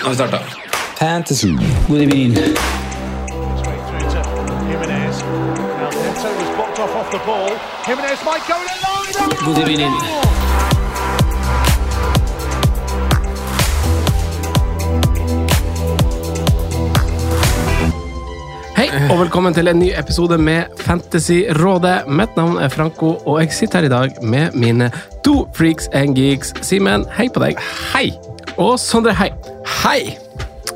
Nå har vi starta. Fantasy. God evening. God evening. Hei, og velkommen til en ny episode med Fantasyrådet. Mitt navn er Franco, og jeg sitter her i dag med mine to freaks and geeks. Simen, hei på deg. Hei. Og Sondre, hei. Hei.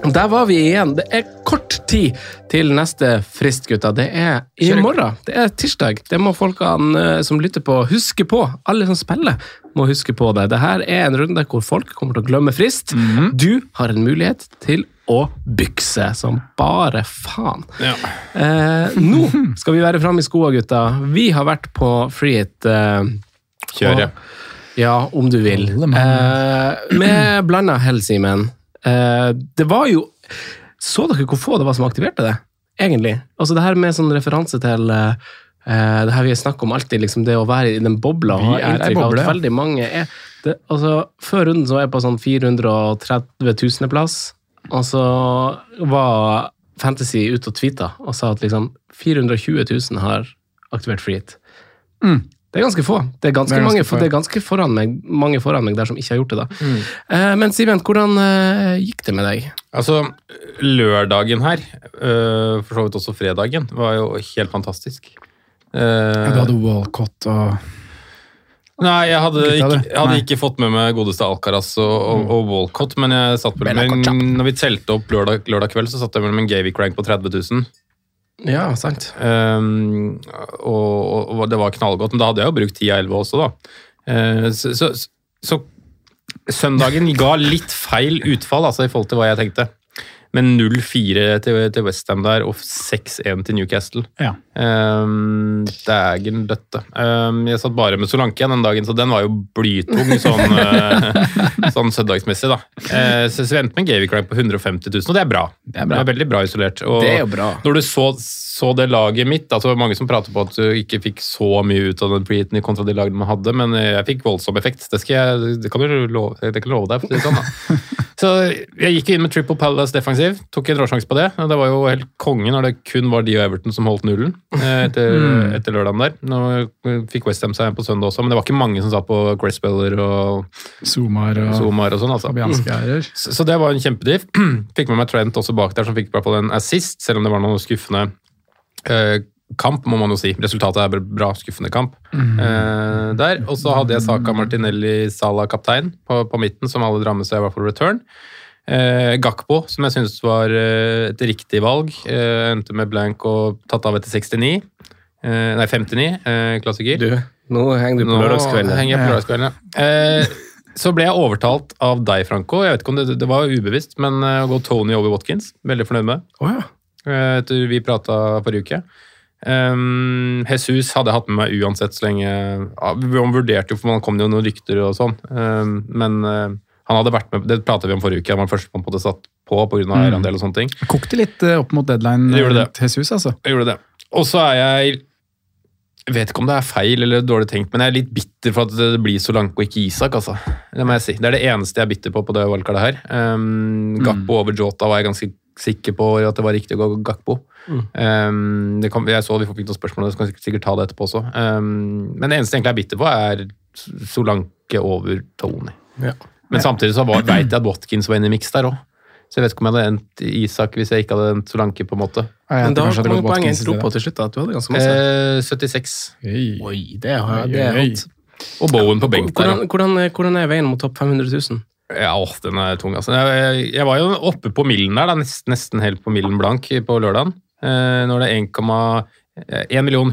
Der var vi igjen. Det er kort tid til neste frist, gutta. Det er i morgen. Det er tirsdag. Det må folkene eh, som lytter på, huske på. Alle som spiller, må huske på det. Dette er en runde hvor folk kommer til å glemme frist. Du har en mulighet til å bykse som bare faen. Eh, nå skal vi være framme i skoa, gutta. Vi har vært på freehit. Eh, Kjøre. og- Ja, om du vil. Eh, med blanda hell, Simen. Eh, det var jo Så dere hvor få det var som aktiverte det? Egentlig. Altså det her med sånn referanse til eh, det her vi snakker om alltid, liksom det å være i den bobla. Og ha inntrykk av at veldig mange er det, altså, Før runden så var jeg på sånn 430 000.-plass, og så var Fantasy ute og tweeta og sa at liksom 420 000 har aktivert freehit. Det er ganske få. Det er ganske, Det er ganske mange, få, det er ganske foran meg, mange foran meg der som ikke har gjort det. da. Mm. Eh, men Simen, hvordan eh, gikk det med deg? Altså, lørdagen her, øh, for så vidt også fredagen, var jo helt fantastisk. Eh, Du hadde Walcott og Nei, jeg hadde, ikke, jeg hadde Nei. ikke fått med meg godeste Alcaraz og, og, og Walcott, men jeg satt med, når vi telte opp lørdag, lørdag kveld, så satt jeg mellom en Gavik rank på 30 000. Ja, sant. Um, og, og, det var knallgodt, men da hadde jeg jo brukt 10 av 11 også, da. Uh, så, så, så søndagen ga litt feil utfall altså i forhold til hva jeg tenkte. Men 0-4 til, til Westham der og 6-1 til Newcastle. Ja. Um, Dægen døtte. Um, jeg satt bare med Solanke den dagen, så den var jo blytung sånn, uh, sånn søndagsmessig. da. Uh, så, jeg endte med en Gavik rank på 150 000, og det er bra. Det er bra. veldig bra isolert. Og Det er jo bra. Når du så, så det laget mitt, altså det var mange som prater på at du ikke fikk så mye ut av den preheaten kontra de lagene man hadde, men jeg fikk voldsom effekt. Det, jeg, det kan du love, det kan love deg. for å si det sånn da. Så jeg gikk inn med Triple Palace defensiv, tok en råsjanse på det. Det var jo helt konge når det kun var de og Everton som holdt nullen etter, etter, etter lørdagen der. Nå fikk Westham seg på søndag også, men det var ikke mange som satt på Cressbeller og Zumar og Zomar og sånn. altså. Så, så det var en kjempediff. Fikk med meg Trent også bak der, som fikk i hvert fall en assist, selv om det var noe skuffende eh, kamp, må man jo si. Resultatet er bra skuffende kamp eh, der. Og så hadde jeg Saka Martinelli Sala kaptein på, på midten, som alle drar med seg i hvert fall return. Eh, Gakpo, som jeg syns var eh, et riktig valg, eh, endte med blank og tatt av etter 69. Eh, nei, 59, eh, klassiker. Du, nå henger du på Nå lørdagskvelden. henger jeg på lørdagskvelden, ja. Eh, så ble jeg overtalt av deg, Franco. Jeg vet ikke om det, det var ubevisst, men å gå Tony over Watkins. Veldig fornøyd med. Oh, ja. Eh, Etter vi prata forrige uke. Um, Jesus hadde jeg hatt med meg uansett så lenge ja, Han vurderte jo, for man kom jo noen rykter og sånn. Um, men uh, han hadde vært med Det pratet vi om forrige uke. Han var den første på en måte satt på pga. Mm. eierandel og sånne ting. Kokte litt uh, opp mot deadline det. til Jesus, altså. Jeg gjorde det. Og så er jeg jeg vet ikke om det er feil eller dårlig tenkt, men jeg er litt bitter for at det blir Solanke og ikke Isak. altså. Det må jeg si. Det er det eneste jeg er bitter på på det valgkartet her. Um, Gakpo over Jota var jeg ganske sikker på at det var riktig å gå Gakpo. Um, det kom, jeg så vi fikk noen spørsmål, så skal sikkert- sikkert ta det etterpå også. Um, men det eneste jeg egentlig er bitter på, er Solanke over Tony. Ja. Men samtidig så veit jeg at Watkins var inne i miks der òg. Så jeg vet ikke om jeg hadde endt Isak hvis jeg ikke hadde endt Solanke, på en måte. Men da, hvor mange poeng endte du på til slutt? da? Du hadde ganske masse. Eh, 76. Oi, det, har, det er. Og Bowen på benk der. Hvordan, hvordan, hvordan er veien mot topp 500 000? Ja, åh, den er tung, altså. Jeg, jeg, jeg var jo oppe på millen der, da, nesten, nesten helt på millen blank på lørdagen. Eh, når det er 1,1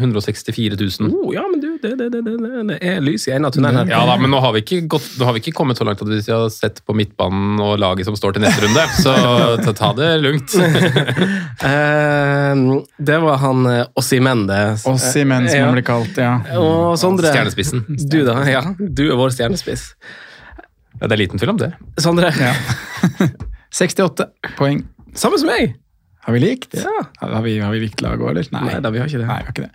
164 000. Oh, ja, men du, det, det, det, det, det er lys i en av tunnelene. Ja da, men nå har, vi ikke gått, nå har vi ikke kommet så langt at vi har sett på midtbanen og laget som står til neste runde, så ta, ta det lugnt. Eh, det var han eh, Ossimen, det. Ossimen, som Ja. han blir kalt, ja. Og Sondre, Stjernespissen. du da? Ja, du er vår stjernespiss. Ja, det er liten tvil om det. Sondre, Ja. 68 poeng. samme som meg. Har vi likt? Ja. Har vi, har vi likt lag òg, eller? Nei da, vi har ikke det. Nei, vi har ikke det.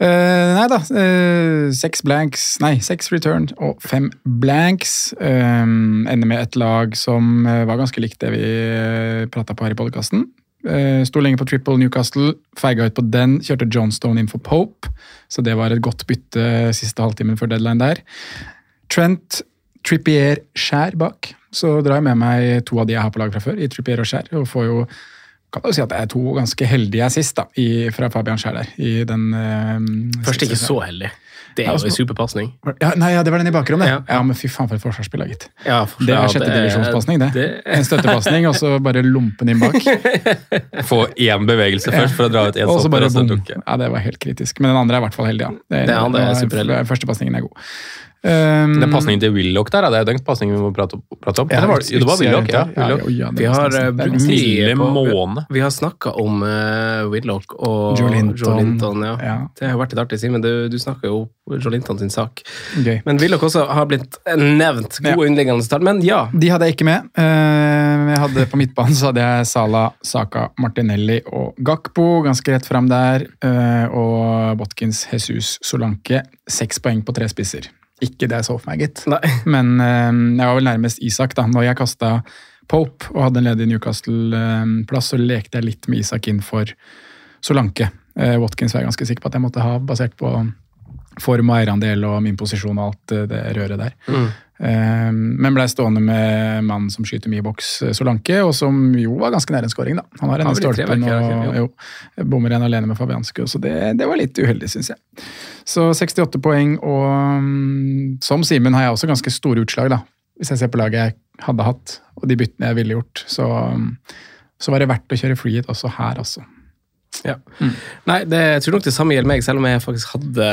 Uh, nei da. Uh, seks blanks Nei, seks return og fem blanks. Um, ender med et lag som var ganske likt det vi uh, prata på her i podkasten. Uh, Sto lenge på triple Newcastle, feiga ut på den, kjørte Johnstone inn for Pope. Så det var et godt bytte siste halvtimen før deadline der. Trent, Trippier, Skjær bak. Så drar jeg med meg to av de jeg har på lag fra før, i Trippier og Skjær. Og får jo kan jo si at det er to ganske heldige assist da, i, fra Fabian Skjær der. I den, eh, Først ikke så heldig. Det er jo en superpasning. Ja, nei, ja, det var den i bakrommet. Ja. Ja. men fy faen for et forsvarsspill, gitt. Ja, for- Det er sjette divisjonspasning, det. det. En støttepasning, og så bare lumpen inn bak. Få én bevegelse først for å dra ut én stopper. Ja, det var helt kritisk. Men den andre er i hvert fall heldig, ja. Det, Det andre er det det, superheldig. Førstepasningen er god. Um, Den pasningen til Willoch der, det er den pasningen vi må prate, prate om. Ja, det var det, jo, det var Willoch, ja. Willock. Ja, ja, Vi har eh, brukt mye tid på måne. Vi har snakka om uh, Willoch og Joe Linton. Det har vært litt artig, Simen. Du, du snakka jo Joe Linton sin sak. Okay. Men Willoch også har blitt nevnt. Gode underliggende tall. Men ja. De hadde jeg ikke med. Uh, Jeg hadde På midtbanen så hadde jeg Sala, Saka, Martinelli og Gakpo ganske rett fram der. Uh, Og Botkins, Jesus, Solanke. Seks poeng på tre spisser. Ikke det jeg så for meg, gitt. Nei. Men eh, jeg var vel nærmest Isak da. Når jeg kasta Pope og hadde en ledig Newcastle-plass, så lekte jeg litt med Isak inn for Solanke. Eh, Watkins var jeg ganske sikker på at jeg måtte ha, basert på form og eierandel og min posisjon og alt eh, det røret der. Mm. Eh, Men blei stående med mannen som skyter mye i boks, eh, Solanke, og som jo var ganske nær en scoring, da. Han har en i stolpen og bommer en alene med Fabianski, så det, det var litt uheldig, syns jeg. Så 68 poeng, og mm, som Simen har jeg også ganske store utslag, da. Hvis jeg ser på laget jeg hadde hatt, og de byttene jeg ville gjort, så, mm, så var det verdt å kjøre free hit også her, altså. Ja. Nei, det, jeg tror nok det samme gjelder meg, selv om jeg faktisk hadde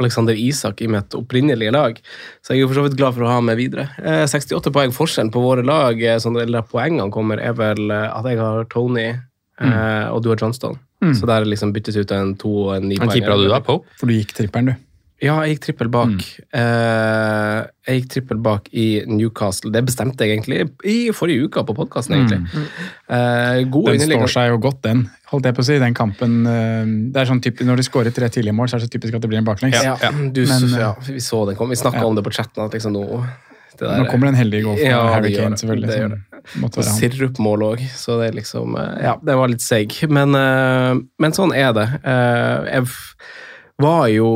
Alexander Isak i mitt opprinnelige lag. Så jeg er jo for så vidt glad for å ha ham med videre. Eh, 68 poeng forskjellen på våre lag, sånn, eller der poengene kommer, er vel eh, at jeg har Tony eh, og du har Johnston. Mm. Så der liksom byttes ut en to og en ni Hvilken keeper hadde du da? Pope? For du gikk tripperen, du. Ja, jeg gikk trippel bak. Eh, jeg gikk trippel bak i Newcastle. Det bestemte jeg egentlig i forrige uke på podkasten, egentlig. Eh, god Den står seg jo godt, den. Holdt jeg på å si, den kampen eh, Det er sånn typisk, Når de skårer tre tidlige mål, så er det så typisk at det blir en baklengs. Ja, du, Men, ja, vi så den kom. Vi snakka ja. om det på chatten. at liksom nå Nå kommer det en heldig goal fra Ja, Harry Kane, det. selvfølgelig. Det gjør det. Og sirupmål òg, så det liksom eh, Ja, det var litt seig. Men, eh, men sånn er det. Eh, Jeg var jo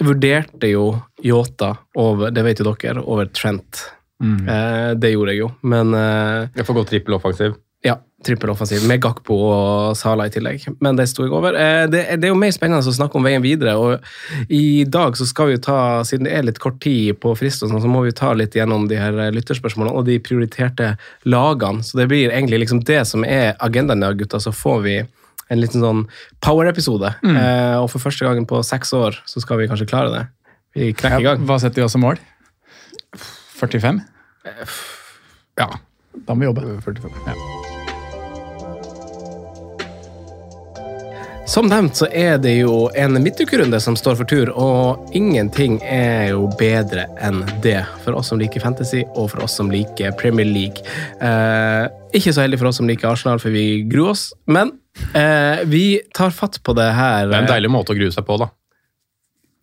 Vurderte jo Yota over, det vet jo dere, over Trent. Mm. Eh, Det gjorde jeg jo, men eh, Jeg får gå trippel offensiv. ja, trippel offensiv med Gakpo og Sala i tillegg. Men det sto jeg over. Eh, Det, det er jo mer spennende å snakke om veien videre. og I dag så skal vi jo ta, siden det er litt kort tid på frist, og sånn, så må vi jo ta litt gjennom de her eh, lytterspørsmålene og de prioriterte lagene. Så det blir egentlig liksom det som er agendaen i dag, gutta. Så får vi en liten sånn power-episode. Eh, og for første gangen på seks år så skal vi kanskje klare det. Vi knekker i Ja, gang. hva setter vi oss som mål? 45? Ja. Da må vi jobbe. 45. Ja. Som nevnt så er det jo en midtukerunde som står for tur, og ingenting er jo bedre enn det for oss som liker fantasy, og for oss som liker Premier League. Eh, ikke så heldig for oss som liker Arsenal, for vi gruer oss, men eh, vi tar fatt på det her. Det er en deilig måte å grue seg på, da.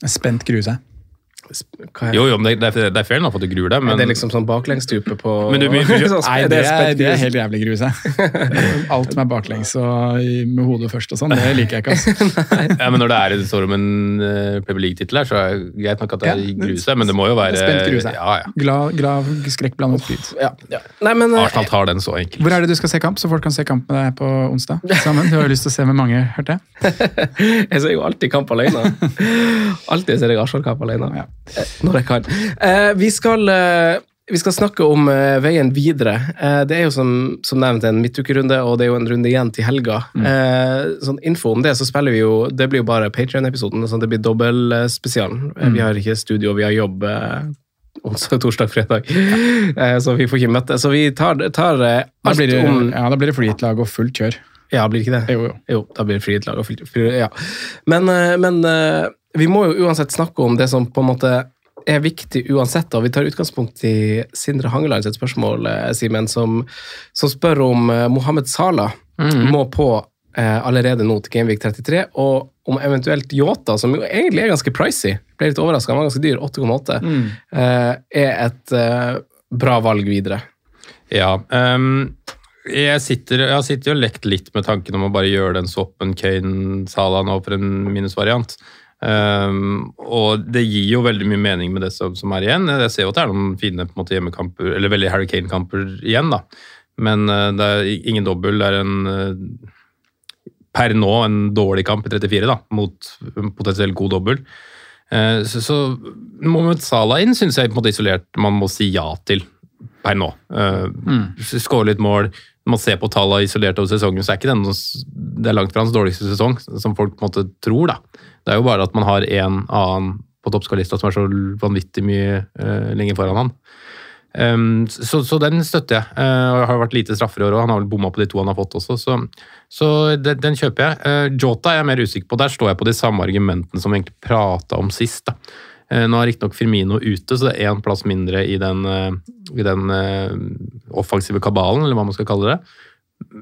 Spent grue seg. Jo, jo, men det, det, er- det er fair enough at du gruer deg, men det er liksom sånn baklengsstupe på Men du men, Sånn Nei, det er, det er helt jævlig grue seg. Alt som er baklengs og med hodet først og sånn, det liker jeg ikke. Altså. Ja, men når det er det står om en uh, Premier League-tittel her, så er det greit nok at det er Ja, gruse, men det må jo være Spent gruse. Ja, ja. Glad, glad skrekkblandet fryd. Ja, ja. Nei, men eh, Arsenal tar den så enkelt. Hvor er det du skal se kamp, så folk kan se kamp med deg på onsdag sammen? Du har jo lyst til å se med mange, hørte jeg. jeg ser jo alltid kamp alene. Alltid ser jeg Arsenal-kamp alene. Ja. Eh, Når jeg kan. Eh, vi, skal, eh, vi skal snakke om veien videre. Eh, det er jo som, som nevnt en midtukerunde, og det er jo en runde igjen til helga. Eh, sånn info om det, så spiller vi jo Det blir jo bare Patrion-episoden. Sånn det blir dobbeltspesialen. Eh, Vi har ikke studio, vi har jobb. Onsdag, torsdag, fredag. Så vi får ikke møte. Så vi tar, tar alt blir det, om ja, da blir det flytlag og fullt kjør. Ja, blir det ikke det? Jo, jo. Jo, da blir det flytlag og fullt kjør. Ja. Men, men vi må jo uansett snakke om det som på en måte er viktig uansett. og Vi tar utgangspunkt i Sindre Hangeland sitt spørsmål, eh, Simen, som, som spør om eh, Mohammed Salah må på eh, allerede nå til Gameweek 33, og om eventuelt Yota, som jo egentlig er ganske pricy, ble litt overraska, han var ganske dyr, 8,8, eh, er et eh, bra valg videre. Ja. Um jeg, sitter, jeg har sittet og lekt litt med tanken om å bare gjøre den swappen Kane-Sala nå for en minusvariant. Ehm, og det gir jo veldig mye mening med det som, som er igjen. Jeg ser jo at det er noen fine måte, hjemmekamper, eller veldig Harry Kane-kamper igjen, da. Men uh, det er ingen dobbel. Det er en uh, per nå en dårlig kamp i 34, da, mot en potensielt god dobbel. Uh, så, så Mohammed Salah inn syns jeg på en måte isolert man må si ja til per nå. Uh, Skåre litt mål. Når man ser på tallene isolert over sesongen, så er ikke det, noe, det er langt fra hans dårligste sesong, som folk på en måte tror. da. Det er jo bare at man har en annen på toppskalista som er så vanvittig mye uh, lenger foran han. Um, så, så den støtter jeg. Uh, og har vært lite straffer i år, og han har vel bomma på de to han har fått også, så, så den, den kjøper jeg. Uh, Jota er jeg mer usikker på. Der står jeg på de samme argumentene som vi egentlig prata om sist. da. Uh, nå er riktignok Firmino ute, så det er én plass mindre i den, uh, i den uh, offensive kabalen, eller hva man skal kalle det.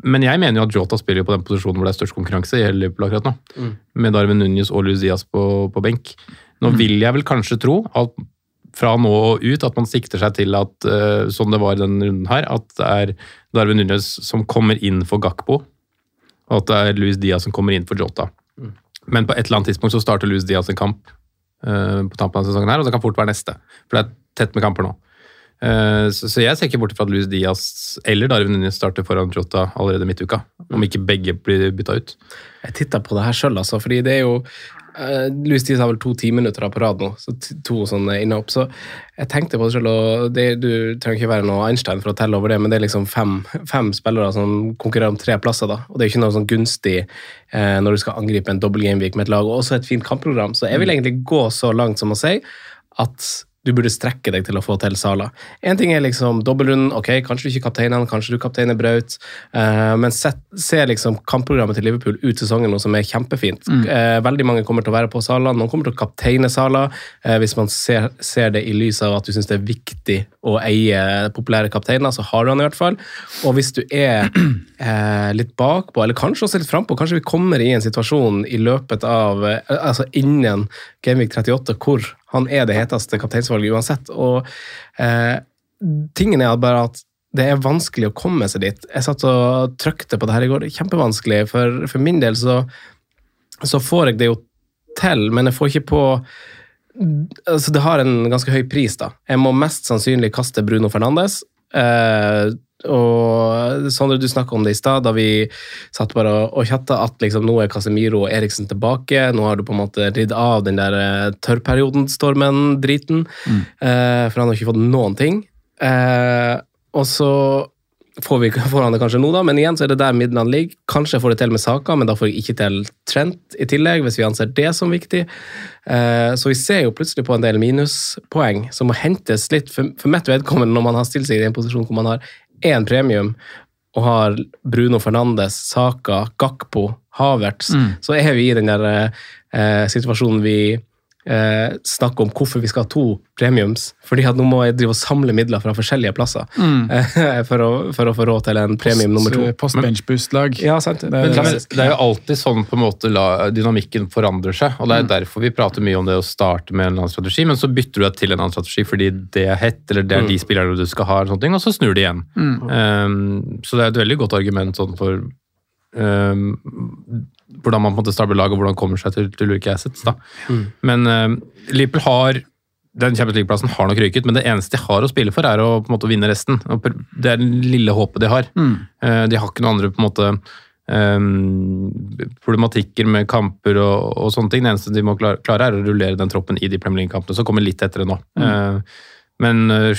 Men jeg mener jo at Jota spiller jo på den posisjonen hvor det er størst konkurranse i hele Liverpool akkurat nå. Med Darwin Núñez og Luis Diaz på, på benk. Nå vil jeg vel kanskje tro at fra nå og ut at man sikter seg til at, uh, som det var i denne runden her, at det er Darwin Núñez som kommer inn for Gakpo, og at det er Luis Diaz som kommer inn for Jota. Men på et eller annet tidspunkt så starter Luis Diaz en kamp eh, på tampen av sesongen her, og det kan fort være neste. For det er tett med kamper nå. Eh, så, så jeg ser ikke bort fra at Luis Diaz eller Darwin Nunes starter foran Jota allerede midtuka, om ikke begge blir bytta ut. Jeg titta på det her sjøl, altså, fordi det er jo uh, Louis Diaz har vel to timinutter på rad nå, så to sånne innhopp. Så jeg tenkte på det selv, og det, du trenger ikke være noe Einstein for å telle over det, men det er liksom fem, fem spillere som konkurrerer om tre plasser, da. Og det er ikke noe sånn gunstig uh, når du skal angripe en dobbel gameweek med et lag, og også et fint kampprogram. Så jeg vil egentlig gå så langt som å si at du burde strekke deg til å få til Sala. En ting er liksom dobbeltrunden, ok, kanskje du ikke kapteiner han, kanskje du kapteiner Braut, uh, men se liksom kampprogrammet til Liverpool ut sesongen, noe som er kjempefint. Eh, veldig mange kommer til å være på Sala, noen kommer til å kapteine Sala, uh, hvis man ser, ser det i lys av at du syns det er viktig å eie populære kapteiner, så har du han i hvert fall. Og hvis du er litt bakpå, eller kanskje også litt frampå, kanskje vi kommer i en situasjon i løpet av, altså innen Gameweek 38, hvor han er det heteste kapteinsvalget uansett. Og eh, tingen er bare at det er vanskelig å komme seg dit. Jeg satt og trykte på det her i går. Kjempevanskelig. For, for min del så, så får jeg det jo til, men jeg får ikke på altså Det har en ganske høy pris, da. Jeg må mest sannsynlig kaste Bruno Fernandes. Eh, og Sondre, du snakka om det i stad, da vi satt bare og, chatta, at liksom nå er Casemiro og Eriksen tilbake. Nå har du på en måte ridd av den der eh, tørrperioden-stormen-driten. Eh, for han har ikke fått noen ting. Eh, og så får, vi, får han det kanskje nå, da, men igjen så er det der midlene ligger. Kanskje jeg får det til med saker, men da får jeg ikke til Trent i tillegg, hvis vi anser det som viktig. Eh, så vi ser jo plutselig på en del minuspoeng som må hentes litt for, for mitt vedkommende når man har stilt seg i en posisjon hvor man har én premium og har Bruno Fernandes, Saka, Gakpo, Havertz, så er vi i den der eh, situasjonen vi eh, snakke om hvorfor vi skal ha to premiums. Fordi at nå må jeg drive og samle midler fra forskjellige plasser Mm. eh, for, å, for å få råd til en premium nummer to. Post-benchboost-lag. Ja, sant. Det er- det, er, det er jo alltid sånn på en måte la, dynamikken forandrer seg, og det er derfor vi prater mye om det å starte med en eller annen strategi, men så bytter du deg til en annen strategi fordi det er hett, eller det er de spillerne du skal ha, og, sånne ting, og så snur det igjen. Um, så det er et veldig godt argument sånn for hvordan man på en måte stabler lag, og hvordan kommer seg til, til ulike assets. Da. Men uh, Liverpool har den Champions League-plassen har nok ryket, men det eneste de har å spille for, er å på en måte vinne resten. Det er det lille håpet de har. Eh, De har ikke noen andre på en måte um, problematikker med kamper og, og sånne ting. Det eneste de må klare, klare er å rullere den troppen i de Premier League-kampene, som kommer litt etter det nå. Eh, Men eh,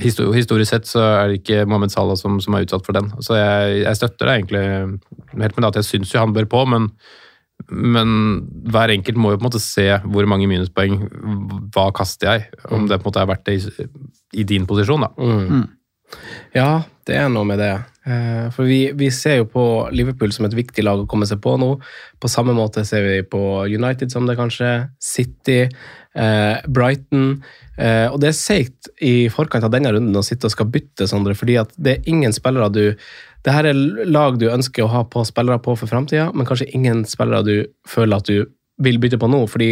historisk sett så er det ikke Mohammed Salah som, som er utsatt for den. Så jeg, jeg støtter det egentlig helt med det at jeg syns jo han bør på, men men hver enkelt må jo på en måte se hvor mange minuspoeng, hva kaster jeg, om det på en måte er verdt det i, i din posisjon, da. Mm. Ja, det er noe med det. Eh, For vi, vi ser jo på Liverpool som et viktig lag å komme seg på nå. På samme måte ser vi på United som det kanskje, City, eh, Brighton. Eh, og det er seigt i forkant av denne runden å sitte og skal bytte, Sondre, fordi at det er ingen spillere du det her er lag du ønsker å ha på spillere på for framtida, men kanskje ingen spillere du føler at du vil bytte på nå. fordi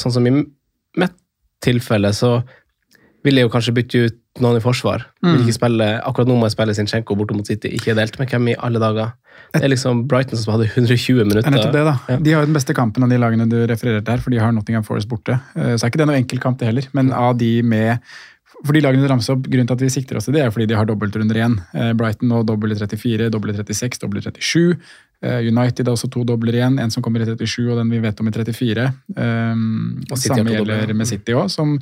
sånn som i mitt tilfelle, så vil jeg jo kanskje bytte ut noen i forsvar. Vil ikke spille, akkurat nå må jeg spille Sinchenko borte mot City. Ikke delt med hvem i alle dager. Det er liksom Brighton som hadde 120 minutter. er nettopp det, da. Ja. De har jo den beste kampen av de lagene du refererte her, for de har Nottingham Forest borte. Eh, Så er ikke det noe enkel kamp, det heller. Men av de med For de lagene du ramser opp, grunnen til at vi sikter oss til det, er fordi de har dobbeltrunder igjen. Eh, Brighton nå dobbel i 34, dobbel i 36, dobbel i 37. Eh, United har også to dobler igjen, en som kommer i 37 og den vi vet om i 34. Um, Og City har samme gjelder med City òg, som,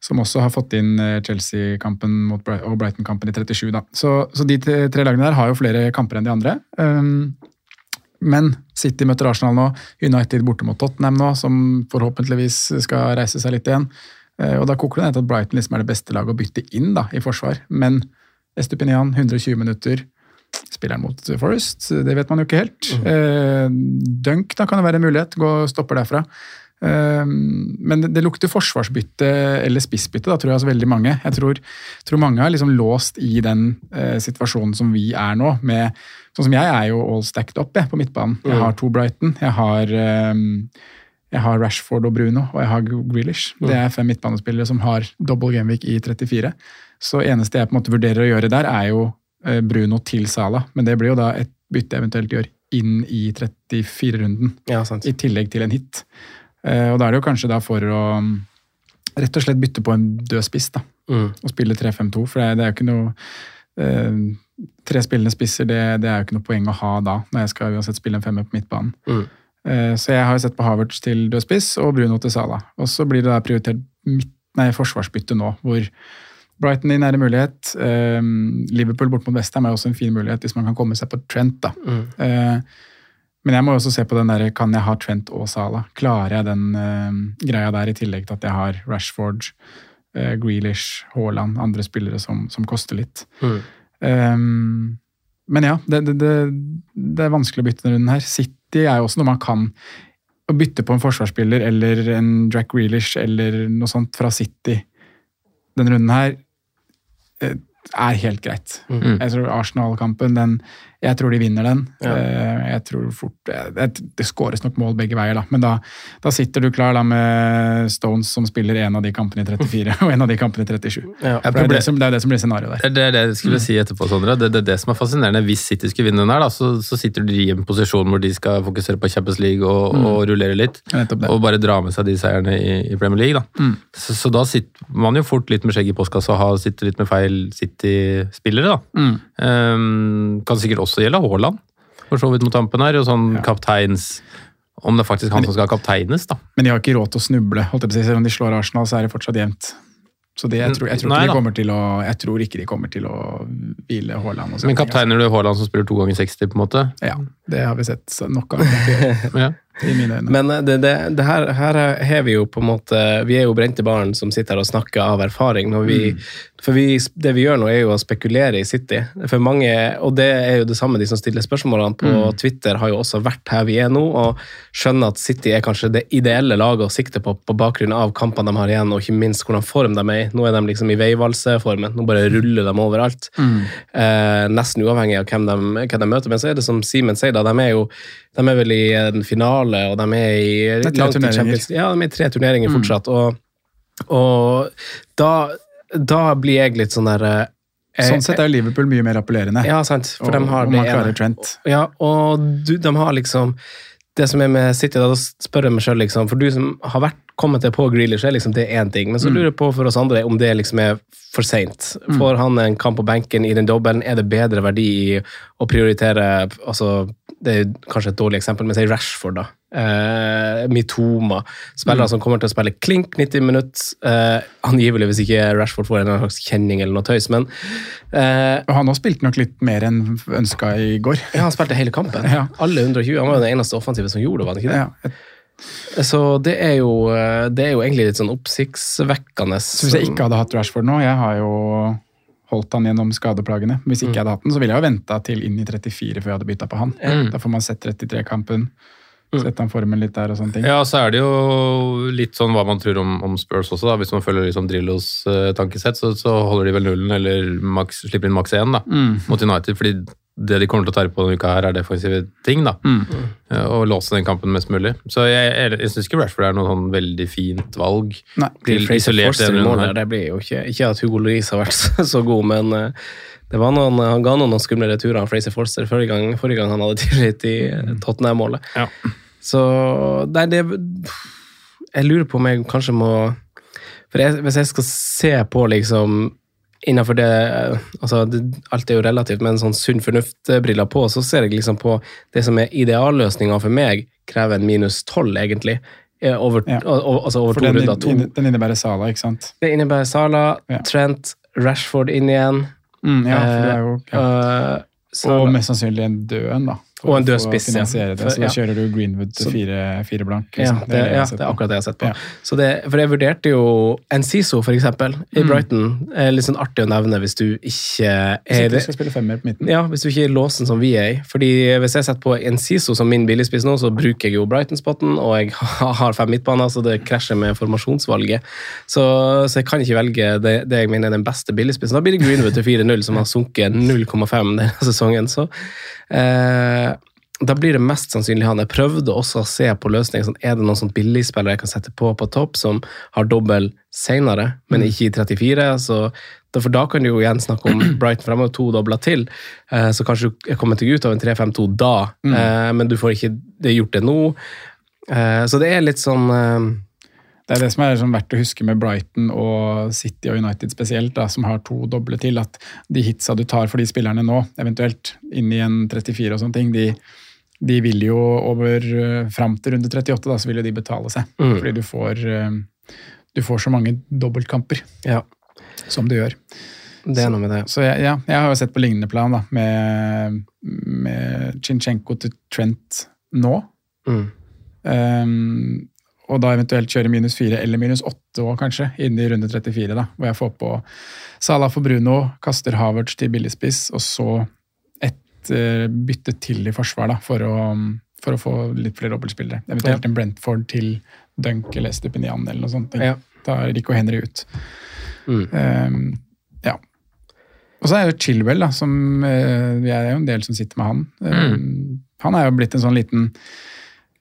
som også har fått inn eh, Chelsea-kampen og Brighton-kampen i 37. Da. Så, så de tre tre lagene der har jo flere kamper enn de andre. Um, men City møter Arsenal nå, United borte mot Tottenham nå, som forhåpentligvis skal reise seg litt igjen. Eh, Og Da koker det ned til at Brighton liksom er det beste laget å bytte inn da, i forsvar. Men Estupinian, 120 minutter. Spiller han mot Forest? Det vet man jo ikke helt. Eh, Dunk da kan det være en mulighet. Gå og stopper derfra. Eh, Men det, det lukter forsvarsbytte eller spissbytte, da tror jeg altså veldig mange. Jeg tror, tror mange er liksom låst i den eh, situasjonen som vi er nå. med Sånn som jeg er jo all stacked up jeg, på midtbanen. Jeg har to Brighton. Jeg har, eh, jeg har Rashford og Bruno, og jeg har Grealish. Det er fem midtbanespillere som har double gameweek i 34. Så eneste jeg på en måte vurderer å gjøre der, er jo eh, Bruno til Sala. Men det blir jo da et bytte eventuelt gjør inn i 34-runden. Ja. I tillegg til en hit. Eh, Og da er det jo kanskje da for å mm, rett og slett bytte på en død spiss, da. Mm. Og spille 3-5-2, for det, er- er jo ikke noe eh, Tre spillende spisser, det, det er jo ikke noe poeng å ha da, når jeg skal uansett spille en femmer på midtbanen. Mm. Eh, Så jeg har jo sett på Havertz til dødspiss og Bruno til Sala. Og så blir det da prioritert midt, nei, forsvarsbytte nå, hvor Brighton i nære mulighet. eh, Liverpool bort mot Westham er også en fin mulighet hvis man kan komme seg på Trent. da. Mm. Eh, Men jeg må også se på den der, kan jeg ha Trent og Sala? Klarer jeg den eh, greia der, i tillegg til at jeg har Rashford, uh, Grealish, Haaland, andre spillere som, som koster litt. Mm. Um, men ja, det, det, det, det er vanskelig å bytte denne runden her. City er jo også noe man kan bytte på en forsvarsspiller eller en Jack Grealish eller noe sånt fra City denne runden her eh, er helt greit. Mm. Jeg tror Arsenal-kampen, den jeg tror de vinner den. Ja. Eh, Jeg tror fort eh, Det, det skåres nok mål begge veier, da. Men da, da sitter du klar da med Stones som spiller en av de kampene i 34 og en av de kampene i 37. Ja. Det, er det, som, det er det som blir scenarioet der. Det er det jeg skulle si etterpå, Sondre. Det er det, det som er fascinerende. Hvis City skulle vinne den her, da, så, så sitter de i en posisjon hvor de skal fokusere på Champions League og, og rullere litt. Og bare dra med seg de seierne i, i Premier League. Da. Så, så da sitter man jo fort litt med skjegg i postkassa og sitter litt med feil City-spillere. da. Um, kan sikkert også gjelde Haaland, for så vidt mot tampen her. Og sånn kapteins Om det er faktisk han som skal kapteines, da. Men de har ikke råd til å snuble. holdt jeg på å si. Selv om de slår Arsenal, så er det fortsatt jevnt. Så det, jeg, tror, jeg, tror Nei de å, jeg tror ikke de kommer til å hvile Haaland. Men kapteiner du Haaland som spiller to ganger 60, på en måte? altså. Ja, det har vi sett nok av. Ja. Men eh, det, det, det her, her har vi jo på en måte Vi er jo brente barn som sitter her og snakker av erfaring. Vi, For vi, det vi gjør nå, er jo å spekulere i City. For mange, Og det er jo det samme de som stiller spørsmålene på Mm. Twitter, har jo også vært her vi er nå, og skjønner at City er kanskje det ideelle laget å sikte på på bakgrunn av kampene de har igjen, og ikke minst hvordan form de er i. Nå er de liksom i veivalseformen. Nå bare ruller de overalt. Mm. Eh, nesten uavhengig av hvem de, hvem de møter. Men så er det som Simen sier, da, de er jo de er vel i en finale, og de er i Det er langt i Ja, de er i tre turneringer Mm. fortsatt. Og, og da, da blir jeg litt sånn der eh, Sånn sett er jo Liverpool mye mer appellerende. Ja, sant. For Og- de har og det man klarer ene. Trent. Ja, og du, de har liksom Det som er med City, da, da spør jeg meg sjøl, liksom, for du som har vært, kommet til på Grealish, er liksom det én ting, men så Mm. lurer jeg på for oss andre om det liksom er for seint. Mm. Får han en kamp på benken i den dobbelen, er det bedre verdi i å prioritere altså, Det er kanskje et dårlig eksempel, men si Rashford, da. Eh, Mitoma. Spillere Mm. som kommer til å spille klink 90 minutter. Eh, angivelig hvis ikke Rashford får en slags kjenning eller noe tøys, men eh, Og han også spilt nok litt mer enn ønska i går. ja, han spilte hele kampen. Ja. Alle 120. Han var jo den eneste offensive som gjorde det, var han ikke det? Ja. Så det er, jo, eh, det er jo egentlig litt sånn oppsiktsvekkende. Så hvis jeg ikke hadde hatt Rashford nå, jeg har jo holdt han gjennom skadeplagene. Hvis ikke jeg hadde hatt den, så ville jeg jo venta til inn i 34 før jeg hadde bytta på han. Mm. Da får man sett 33-kampen, sett han formen litt der og sånne ting. Ja, så er det jo litt sånn hva man tror om, om Spurs også, da. Hvis man følger liksom Drillos eh, tankesett, så, så holder de vel nullen, eller max, slipper inn maks én da, Mm. mot United. fordi det de kommer til å ta på denne uka, her er defensive ting. da, Mm. Eh, Og låse den kampen mest mulig. Så jeg, jeg, jeg syns ikke Rashford er noe sånn veldig fint valg. Nei. Til Fraser isolert mål runden her. det blir jo ikke Ikke at Hugo Louise har vært så, så god, men eh, det var noen, han ga noen skumle returer av Fraser Forster forrige gang, forrige gang han hadde tillit i eh, Tottenham-målet. Ja. Så Nei, det Jeg lurer på om jeg kanskje må For jeg, hvis jeg skal se på liksom Innenfor det altså det, Alt er jo relativt, men sånn sunn fornuft-briller på, så ser jeg liksom på det som er idealløsninga for meg, krever en minus tolv, egentlig. eh, Over, Ja. al- al- altså over to den, runder. To. inn- den innebærer Sala, ikke sant? Det innebærer Sala, Ja. Trent, Rashford inn igjen. Mm, ja, for det er jo ja. Uh, Og mest sannsynlig en død en, da. Og en død spiss, ja. Det, så da kjører du Greenwood til fire, fire blank. Ja, det, det, ja, det er akkurat det jeg har sett på. Ja. Så det, for jeg vurderte jo Enciso, for eksempel, i Mm. Brighton. Er litt sånn artig å nevne hvis du ikke Hvis er ikke du skal spille femmer på midten. ja, hvis du ikke er i låsen som vi er i. Fordi Hvis jeg setter på Enciso som min billigspiss nå, så bruker jeg jo Brighton-spotten, og jeg har fem midtbaner, så det krasjer med formasjonsvalget. Så, så jeg kan ikke velge det, det jeg mener er den beste billigspissen. Da blir det Greenwood til 4-0, som har sunket 0,5 denne sesongen. Så eh, da blir det mest sannsynlig han. Jeg prøvde også å se på løsninger. Sånn, er det noen sånn billigspillere jeg kan sette på på topp, som har dobbel senere, men ikke i 34? Så, for da kan du jo igjen snakke om Brighton fremover, to dobler til. Eh, så kanskje du er kommet deg ut av en 3-5-2 da, mm. men du får ikke det gjort det nå. Eh, så det er litt sånn eh, Det er det som er sånn verdt å huske med Brighton og City og United spesielt, da, som har to doble til, at de hitsa du tar for de spillerne nå, eventuelt inn i en 34 og sånne ting, de, de vil jo over uh, fram til runde 38, da, så vil jo de betale seg. Mm. Fordi du får, eh, du får så mange dobbeltkamper Ja, som du gjør. det er noe med det. Så jeg, ja, jeg har jo sett på lignende plan da, med, med Chinchenko til Trent nå. Mm. Um, og da eventuelt kjøre minus fire eller minus åtte òg, kanskje, inn i runde 34. da, Hvor jeg får på Salah for Bruno, kaster Havertz til billigspiss, og så eh, bytte til i forsvar da, for å, for å få litt flere dobbeltspillere. Eventuelt en Brentford til Dunk eller Stupinian eller noe sånt. Ja. Da er Rico Henry ut. Mm. Um, ja. Og så er jo Chilwell, da, som eh, Vi er jo en del som sitter med han. Ehm, Han er jo blitt en sånn liten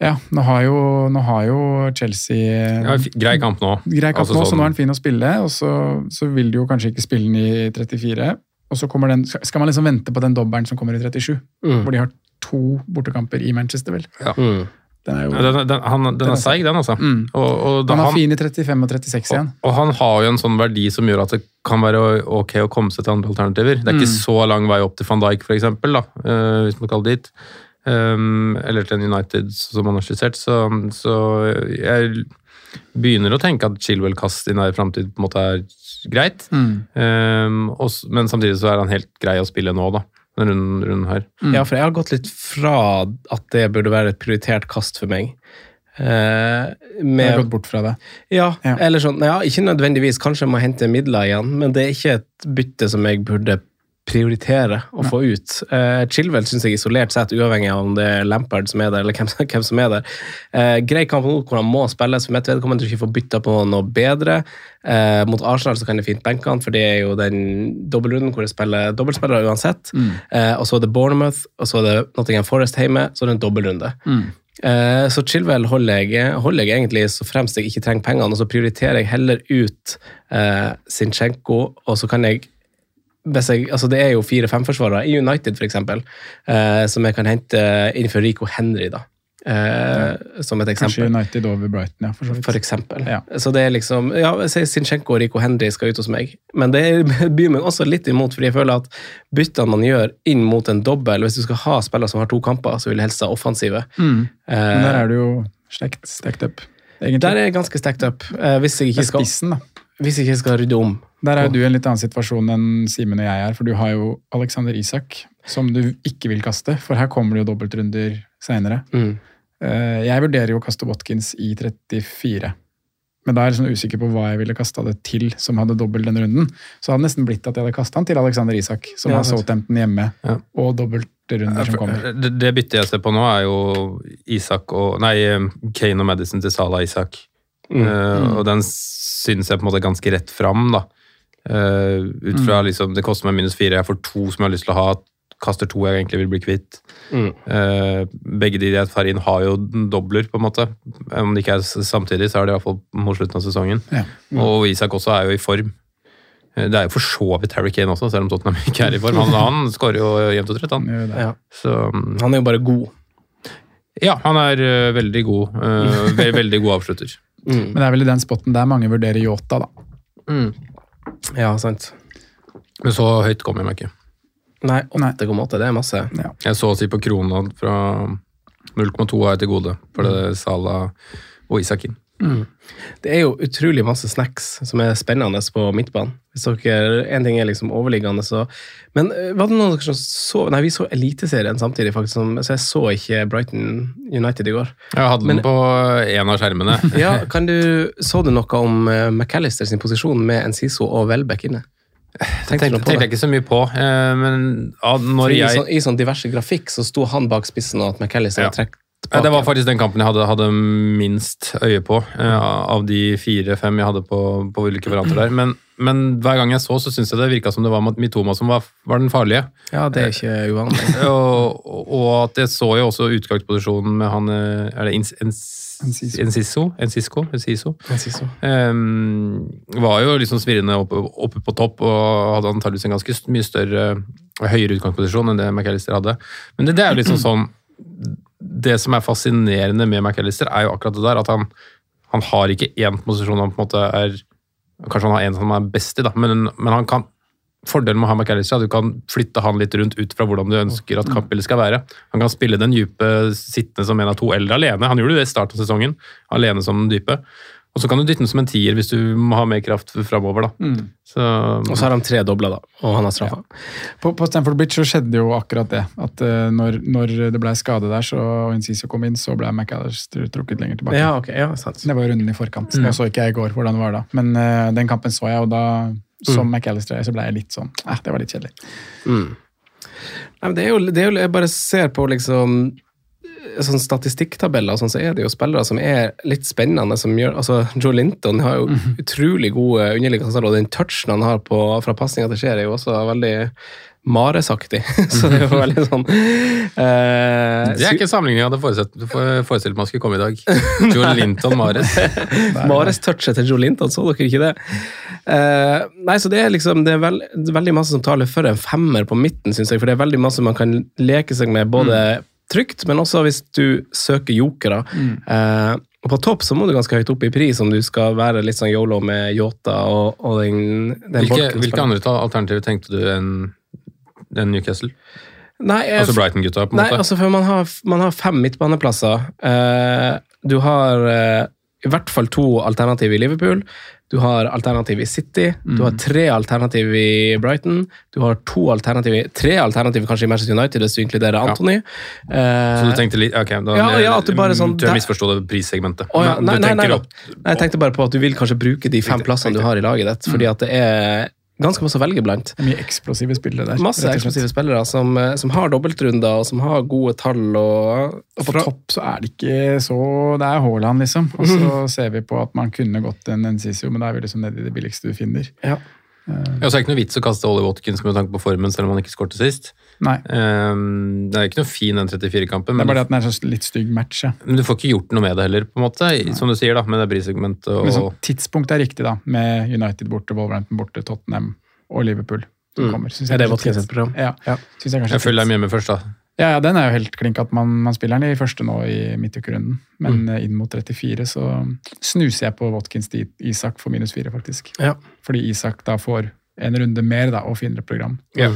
Ja, nå har jo, nå har jo Chelsea Ja, grei kamp nå. grei kamp Altså nå, så sånn- nå er han fin å spille, og så, så vil du jo kanskje ikke spille den i 34. Og så kommer den, skal man liksom vente på den dobbelen som kommer i 37, Mm. hvor de har to bortekamper i Manchester, vel. Mm. Den er jo, Den, den, han, den Den er seig, den, altså. Mm. Og, og, da han er han, fin i 35 og 36 igjen. og, og han har jo en sånn verdi som gjør at det kan være ok å komme seg til andre alternativer. Det er ikke Mm. så lang vei opp til van Dijk, for eksempel, da, eh, hvis man kaller det dit. Um, eller til en United, som han har skissert. Så, så jeg begynner å tenke at Chilwell-kast i nær framtid på en måte er greit. Mm. Um, og, men samtidig så er han helt grei å spille nå, da. denne runden, runden her. Ja, for jeg har gått litt fra at det burde være et prioritert kast for meg. Eh, Jeg med, har gått bort fra det. ja, Ja. eller sånn, ja, ikke nødvendigvis, kanskje jeg må hente midler igjen, men det er ikke et bytte som jeg burde prioritere å få ut. Uh, Chilwell syns jeg isolert sett, uavhengig av om det er Lampard som er der, eller hvem, hvem som er der. uh, grei kamp nå hvor han må spilles, for mitt vedkommende ikke får bytta på noe bedre. Uh, mot Arsenal så kan det fint benke han, for det er jo den dobbeltrunden hvor jeg spiller dobbeltspillere uansett. Eh, og så er det Bournemouth, og så er det Nottingham Forest hjemme, så er det en dobbeltrunde. Eh, Så Chilwell holder jeg, holder jeg egentlig så fremst jeg ikke trenger pengene, og så prioriterer jeg heller ut Sinchenko, og så kan jeg jeg, altså Det er jo fire-fem forsvarere i United, eksempel, eh, som jeg kan hente inn for Rico Henry, da. Eh, som et eksempel. Kanskje. United over Brighton, ja. For så vidt. For eksempel. Ja. Så det er liksom Ja, Sinchenko og Rico Henry skal ut hos meg, men det byr meg også litt imot, fordi jeg føler at byttene man gjør inn mot en dobbel Hvis du skal ha spillere som har to kamper, så vil jeg helst ha offensive. Mm. Eh, Men der er du jo stekt, stekt up, egentlig. der er jeg ganske stekt up, eh, hvis jeg ikke skal, hvis jeg ikke skal rydde om. Der er jo du i en litt annen situasjon enn Simen og jeg er, for du har jo Alexander Isak, som du ikke vil kaste, for her kommer det jo dobbeltrunder seinere. Mm. Jeg vurderer jo å kaste Watkins i 34. Men da er jeg sånn usikker på hva jeg ville kasta det til som hadde dobbel den runden. Så det hadde nesten blitt at jeg hadde kasta han til Alexander Isak, som Ja, har. Southampton hjemme, Ja. og dobbeltrunder som kommer. Det, det byttet jeg ser på nå, er jo Isak og Nei, Kane og Madison til Salah Isak. Mm. Eh, og den syns jeg på en måte er ganske rett fram, da. Eh, ut fra liksom Det koster meg minus fire, jeg får to som jeg har lyst til å ha. Kaster to jeg egentlig vil bli kvitt. Mm. Uh, begge de jeg tar inn, har jo dobler, på en måte. Om det ikke er samtidig, så er det iallfall mot slutten av sesongen. Ja. Og Isak også er jo i form. Eh, Det er jo for så vidt Harry Kane også, selv om Tottenham ikke er i form. Han, han skårer jo jevnt og trutt, han. Ja. Så mm, Han er jo bare god. ja, han er veldig god. eh, veldig god avslutter. Mm. Men det er vel i den spotten der mange vurderer Yota, da. Ja, sant. Men så høyt kom jeg meg ikke. Nei, Nei. 8,8, det er masse. Jeg så å si på krona fra 0,2 har jeg til gode, for det er Salah og Isakin. Det er jo utrolig masse snacks som er spennende på midtbanen. Hvis dere, En ting er liksom overliggende, så Men eh, var det noen av dere som så Nei, vi så Eliteserien samtidig, faktisk, så jeg så ikke Brighton United i går. Jeg hadde Men- den på en av skjermene. Ja, kan du, Så du noe om eh, McAllister sin posisjon med Enciso og Welbeck inne? Tenkte, Tenkte tenkte jeg ikke så mye på, eh, men ja, når I, jeg sånn, I sånn diverse grafikk så sto han bak spissen, og at McAllister Ja. Ja, Det var faktisk den kampen jeg hadde, hadde minst øye på, eh, av de fire-fem jeg hadde på, på ulike varianter der. Men, men hver gang jeg så, så syntes jeg det virka som det var Mitoma som var, var den farlige. Ja, det er ikke uvanlig. og, og at jeg så jo også utgangsposisjonen med han eh, Er det? Enciso? Enciso? Enciso. Ehm, var jo liksom svirrende oppe, oppe på topp og hadde antakeligvis en ganske mye større høyere utgangsposisjon enn det McAllister hadde. Men det, det er jo liksom sånn Det som er fascinerende med McAllister, er jo akkurat det der at han, han har ikke én posisjon han på en måte er Kanskje han har en som han er best i, da, men, men han kan Fordelen med å ha McAllister er at du kan flytte han litt rundt ut fra hvordan du ønsker at kampbildet skal være. Han kan spille den dype sittende som en av to, eller alene. Han gjorde det i starten av sesongen, alene som den dype. Og så kan du dytte den som en tier hvis du må ha mer kraft framover, da. Så, Og så har han tre dobler, da, og han har straffa. På, på Stamford Bridge så skjedde jo akkurat det. At uh, når, når det ble skade der, så, og Enciso kom inn, så ble McAllister trukket lenger tilbake. Ja, ok, ja, sant. Det var runden i forkant. Nå så ikke jeg i går hvordan det var da. Men uh, den kampen så jeg, og da, som McAllister, så ble jeg litt sånn eh, Det var litt kjedelig. Mm. Nei, men det er jo, det er jo Jeg bare ser på liksom sånn statistikktabeller, sånn, så er det jo spillere som er litt spennende. som gjør, altså Joe Linton har jo utrolig gode underliggende og den touchen han har på, fra pasninga til skjer, er jo også veldig Maresaktig. så det er jo veldig sånn eh, det er ikke sammenligningen jeg hadde forestilt, for- forestilt meg skulle komme i dag. Joe Linton Mares. Mares-touchet til Joe Linton, så dere ikke det? Eh, nei, så det er liksom det er, veld, veldig masse som taler for en femmer på midten, syns jeg. For det er veldig masse man kan leke seg med, både trygt, men også hvis du søker jokere. Eh, og på topp så må du ganske høyt opp i pris om du skal være litt sånn yolo med Yota og, og den, den Hvilke, hvilke andre alternativer tenkte du enn en Newcastle? Nei, Altså Brighton-gutta, på en Nei, måte? altså for man har, man har fem midtbaneplasser. Eh, du har eh, i hvert fall to alternativ i Liverpool. Du har alternativ i City. Du har tre alternativ i Brighton. Du har to alternativ tre alternativ kanskje i Manchester United hvis du inkluderer Anthony. Eh, Så du tenkte litt Ok, da Ja, ja, at du bare sånn- du jeg misforsto det prissegmentet. Å, ja. Nei, nei, nei, nei. Jeg tenkte bare på at du vil kanskje bruke de fem Riktig, plassene du har i laget ditt, fordi at det er ganske masse å velge blant. Mye eksplosive spillere der. Masse eksklusive spillere som, eh, som har dobbeltrunder, og som har gode tall. Og, Og på topp så er det ikke så Det er Haaland, liksom. Og så ser vi på at man kunne gått en Encicio, men da er vi liksom nede i det billigste du finner. Ja. Ja, så er det ikke noe vits å kaste Ollie Watkins med tanke på formen, selv om han ikke skåret sist. Nei. Um, det er ikke noe fin den 34-kampen, Det er bare det at den er så litt stygg match. Ja. men du får ikke gjort noe med det heller, på en måte, som du sier, da, med det prissegmentet. Og, Men sånn, tidspunktet er riktig, da, med United borte, Wolverhampton borte, Tottenham og Liverpool. Som Mm. kommer. Synes Er det Watkins program? Ja. Ja. Synes jeg, jeg følger dem med først, da. Ja, ja, den er jo helt klink at man, man spiller den i første nå i midtukerunden. Men mm. inn mot 34 så snuser jeg på Watkins til Isak for minus 4, faktisk. Ja. Fordi Isak da får en runde mer da, og finere program Ja.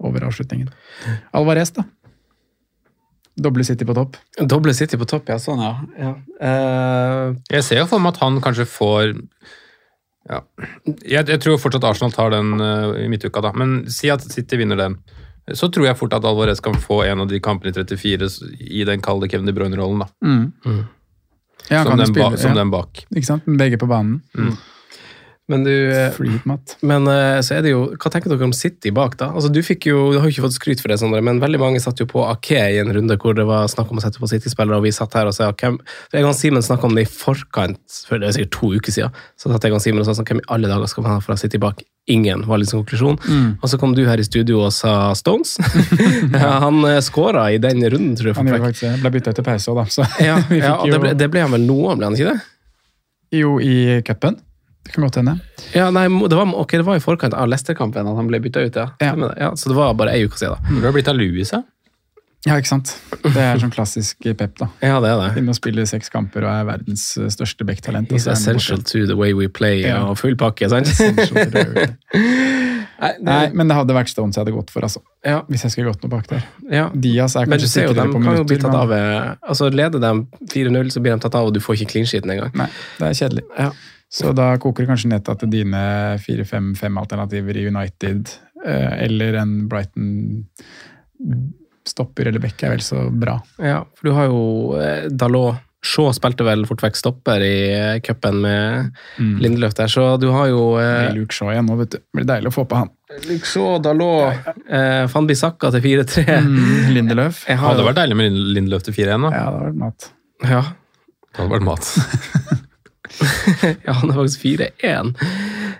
over avslutningen. Alvarez, da? Doble City på topp. Doble City på topp, ja. Sånn, ja. ja. Uh... Jeg ser jo for meg at han kanskje får ja. jeg, jeg tror fortsatt Arsenal tar den uh, i midtuka, da. Men si at City vinner den. Så tror jeg fort at Alvarez kan få en av de kampene i 34 i den kalde Kevin De Bruyne-rollen. da. Mm. Ja, som, den spille, ba, som ja. den bak. Ikke sant? Begge på banen. Men du eh. Men eh, så er det jo, hva tenker dere om City bak, da? Altså, Du fikk jo, du har jo ikke fått skryt for det, Sondre, men veldig mange satt jo på Ake i en runde hvor det var snakk om å sette på City-spillere, og vi satt her og sa hvem Jeg og Simen snakka om det i forkant, for det er sikkert to uker siden. Så satt jeg og Simen og sa sånn, hvem i alle dager skal man ha fra City bak? Ingen, var liksom konklusjonen. Mm. Og så kom du her i studio og sa Stones. han uh, skåra i den runden, tror jeg. Han gjorde faktisk det. Ble bytta ut til pause òg, da. Så Ja, ja, det ble, det ble han vel nå, ble han ikke det? Jo, i cupen. Det kan godt hende. Ja, nei, det var, okay, det var i forkant av Leicester-kampen at han ble bytta ut, ja. Ja. Ja. Så det var bare ei uke siden, da. Du har blitt av Louis, ja? Ja, ikke sant. Det er sånn klassisk Pep, da. Ja, det er det. Inne og spiller seks kamper og er verdens eh, største backtalent. han essential to the way we play Ja. og full pakke, sant? Nei, Nei, men det hadde vært Stones jeg hadde gått for, altså. ja, Hvis jeg skulle gått noe bak der. ja. Diaz er kanskje de sikrere på kan jo bli minutter. tatt men- av eh, Altså, Leder de 4-0, så blir de tatt av, og du får ikke clean sheeten engang. Nei, det er kjedelig. Ja. Så da koker det kanskje ned til at dine 4-5-5-alternativer i United eh, eller en Brighton stopper eller back er vel så bra. Ja, for du har jo eh, Dalot. Shaw spilte vel fort vekk stopper i eh, cupen med Lindeløf der, så du har jo eh, Luke Shaw igjen nå, vet du. Det blir deilig å få på han. Luke Shaw, Dalot, eh, Van Bissaka til 4-3. Mm, Lindeløf. Hadde jo- vært deilig med Lindeløf til 4-1, da. Ja, det hadde vært mat. Ja, Det hadde vært mat. Ja, han er faktisk 4-1.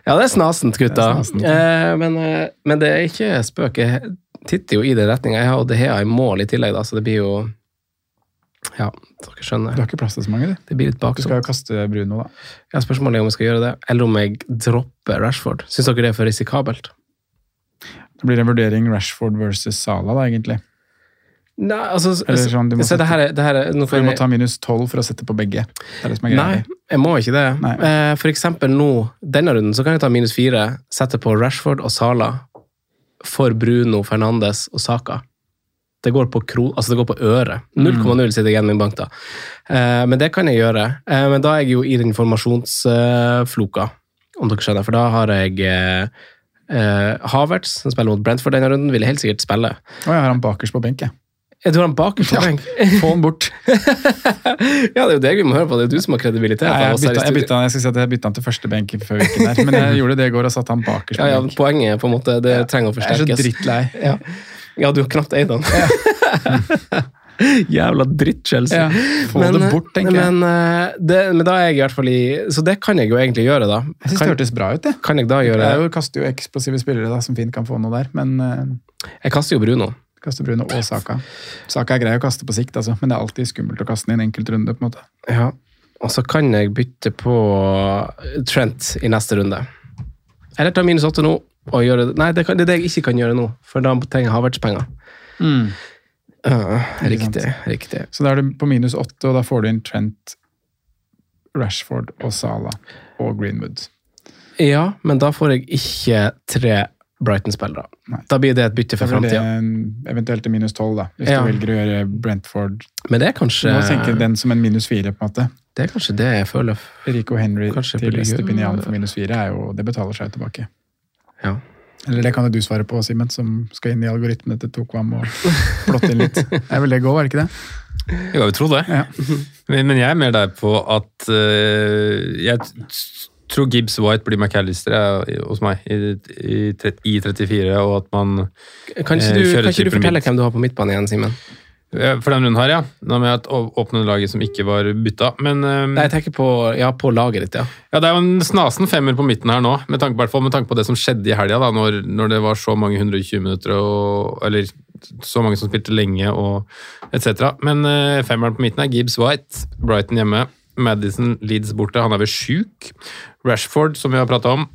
Ja, det er snasent, gutta. Det er snasent, eh, men, eh, men det er ikke spøk. Jeg titter jo i den retninga. Jeg har De Hea i mål i tillegg, da, så det blir jo Ja, dere Du har ikke plass til så mange, du. Det blir litt Du skal jo baksomt. kaste Bruno, da. Ja, spørsmålet er om jeg skal gjøre det, eller om jeg dropper Rashford. Syns dere det er for risikabelt? Det blir en vurdering Rashford versus Sala, da, egentlig. Nei, altså Eller sånn, du må se, det her er, det her er, For du må ta minus 12 for å sette på begge. Det det Nei, jeg må ikke det. Eh, For eksempel nå, denne runden, så kan jeg ta minus fire, sette på Rashford og Sala for Bruno, Fernandes og Saka. Det går på kro, altså det går på øret. 0,0 sitter igjen min bank, da. Eh, Men det kan jeg gjøre. Eh, Men da er jeg jo i den informasjonsfloka, om dere skjønner. For da har jeg eh, Havertz, som spiller mot Brentford denne runden, vil jeg helt sikkert spille. Og jeg har han bakerst på benk, jeg. Jeg tror han bakerst på Ja. benk. Få han bort. Ja, det er jo deg vi må høre på. Det er du som har kredibilitet. Nei, jeg, bytta, jeg, bytta, jeg skal si at jeg bytta han til første benk før uken der, men jeg gjorde det i går og satte han bakerst Ja, på ja, benk. poenget på en måte, det trenger å forsterkes. Jeg er så drittlei. Ja. ja, du har knapt eid han. Jævla dritt, Chelsea. Ja, få det bort, tenker jeg. men, eh, det, men da er jeg i hvert fall i Så det kan jeg jo egentlig gjøre, da. Jeg synes det hørtes bra ut, det. kan jeg da gjøre det? Jeg kaster jo eksplosive spillere da, som fint kan få noe der, men uh, Jeg kaster jo Bruno. Kaster Bruno og Saka. Saka er grei å kaste på sikt, altså, men det er alltid skummelt å kaste den i en enkelt runde. på en måte. Ja. Og så kan jeg bytte på Trent i neste runde. Eller ta minus åtte nå og gjøre det Nei, det, kan, det er det jeg ikke kan gjøre nå, for da trenger jeg Havertz-penger. Ja, riktig. riktig. Så da er du på minus åtte, og da får du inn Trent, Rashford og Sala og Greenwood. Ja, men da får jeg ikke tre Brighton-spillere. Da blir det et bytte for Da framtida. eventuelt en minus tolv, da, hvis Ja. du velger å gjøre Brentford Men det er kanskje Du må tenke den som en minus fire, på en måte. Det er kanskje det jeg føler. Rico Henry Kanskje til Estepinian for minus fire er jo Det betaler seg tilbake. Ja. Eller det kan jo du svare på, Simen, som skal inn i algoritmene til Tokvam og plotte inn litt. Det er vel det gå, er det ikke det? Jeg vil tro det. Ja. Men, men jeg er mer der på at eh, Jeg tror Gibbs White blir McAllister hos meg i, i, i 34, og at man Kan ikke eh, du, kjører kan ikke du fortelle mitt. hvem du har på midtbane igjen, Simen? Eh, For den runden her, ja. Da med at å- åpne laget som ikke var bytta. Men eh, Nei, jeg tenker på, ja, på laget ditt, ja. ja, det er jo en snasen femmer på midten her nå, med tanke, på- med tanke på det som skjedde i helga, når, når det var så mange 120 minutter, og, eller så mange som spilte lenge, og etc. Men eh, femmeren på midten er Gibbs White, Brighton hjemme. Madison Leeds borte, han er vel sjuk. Rashford, som vi har prata om.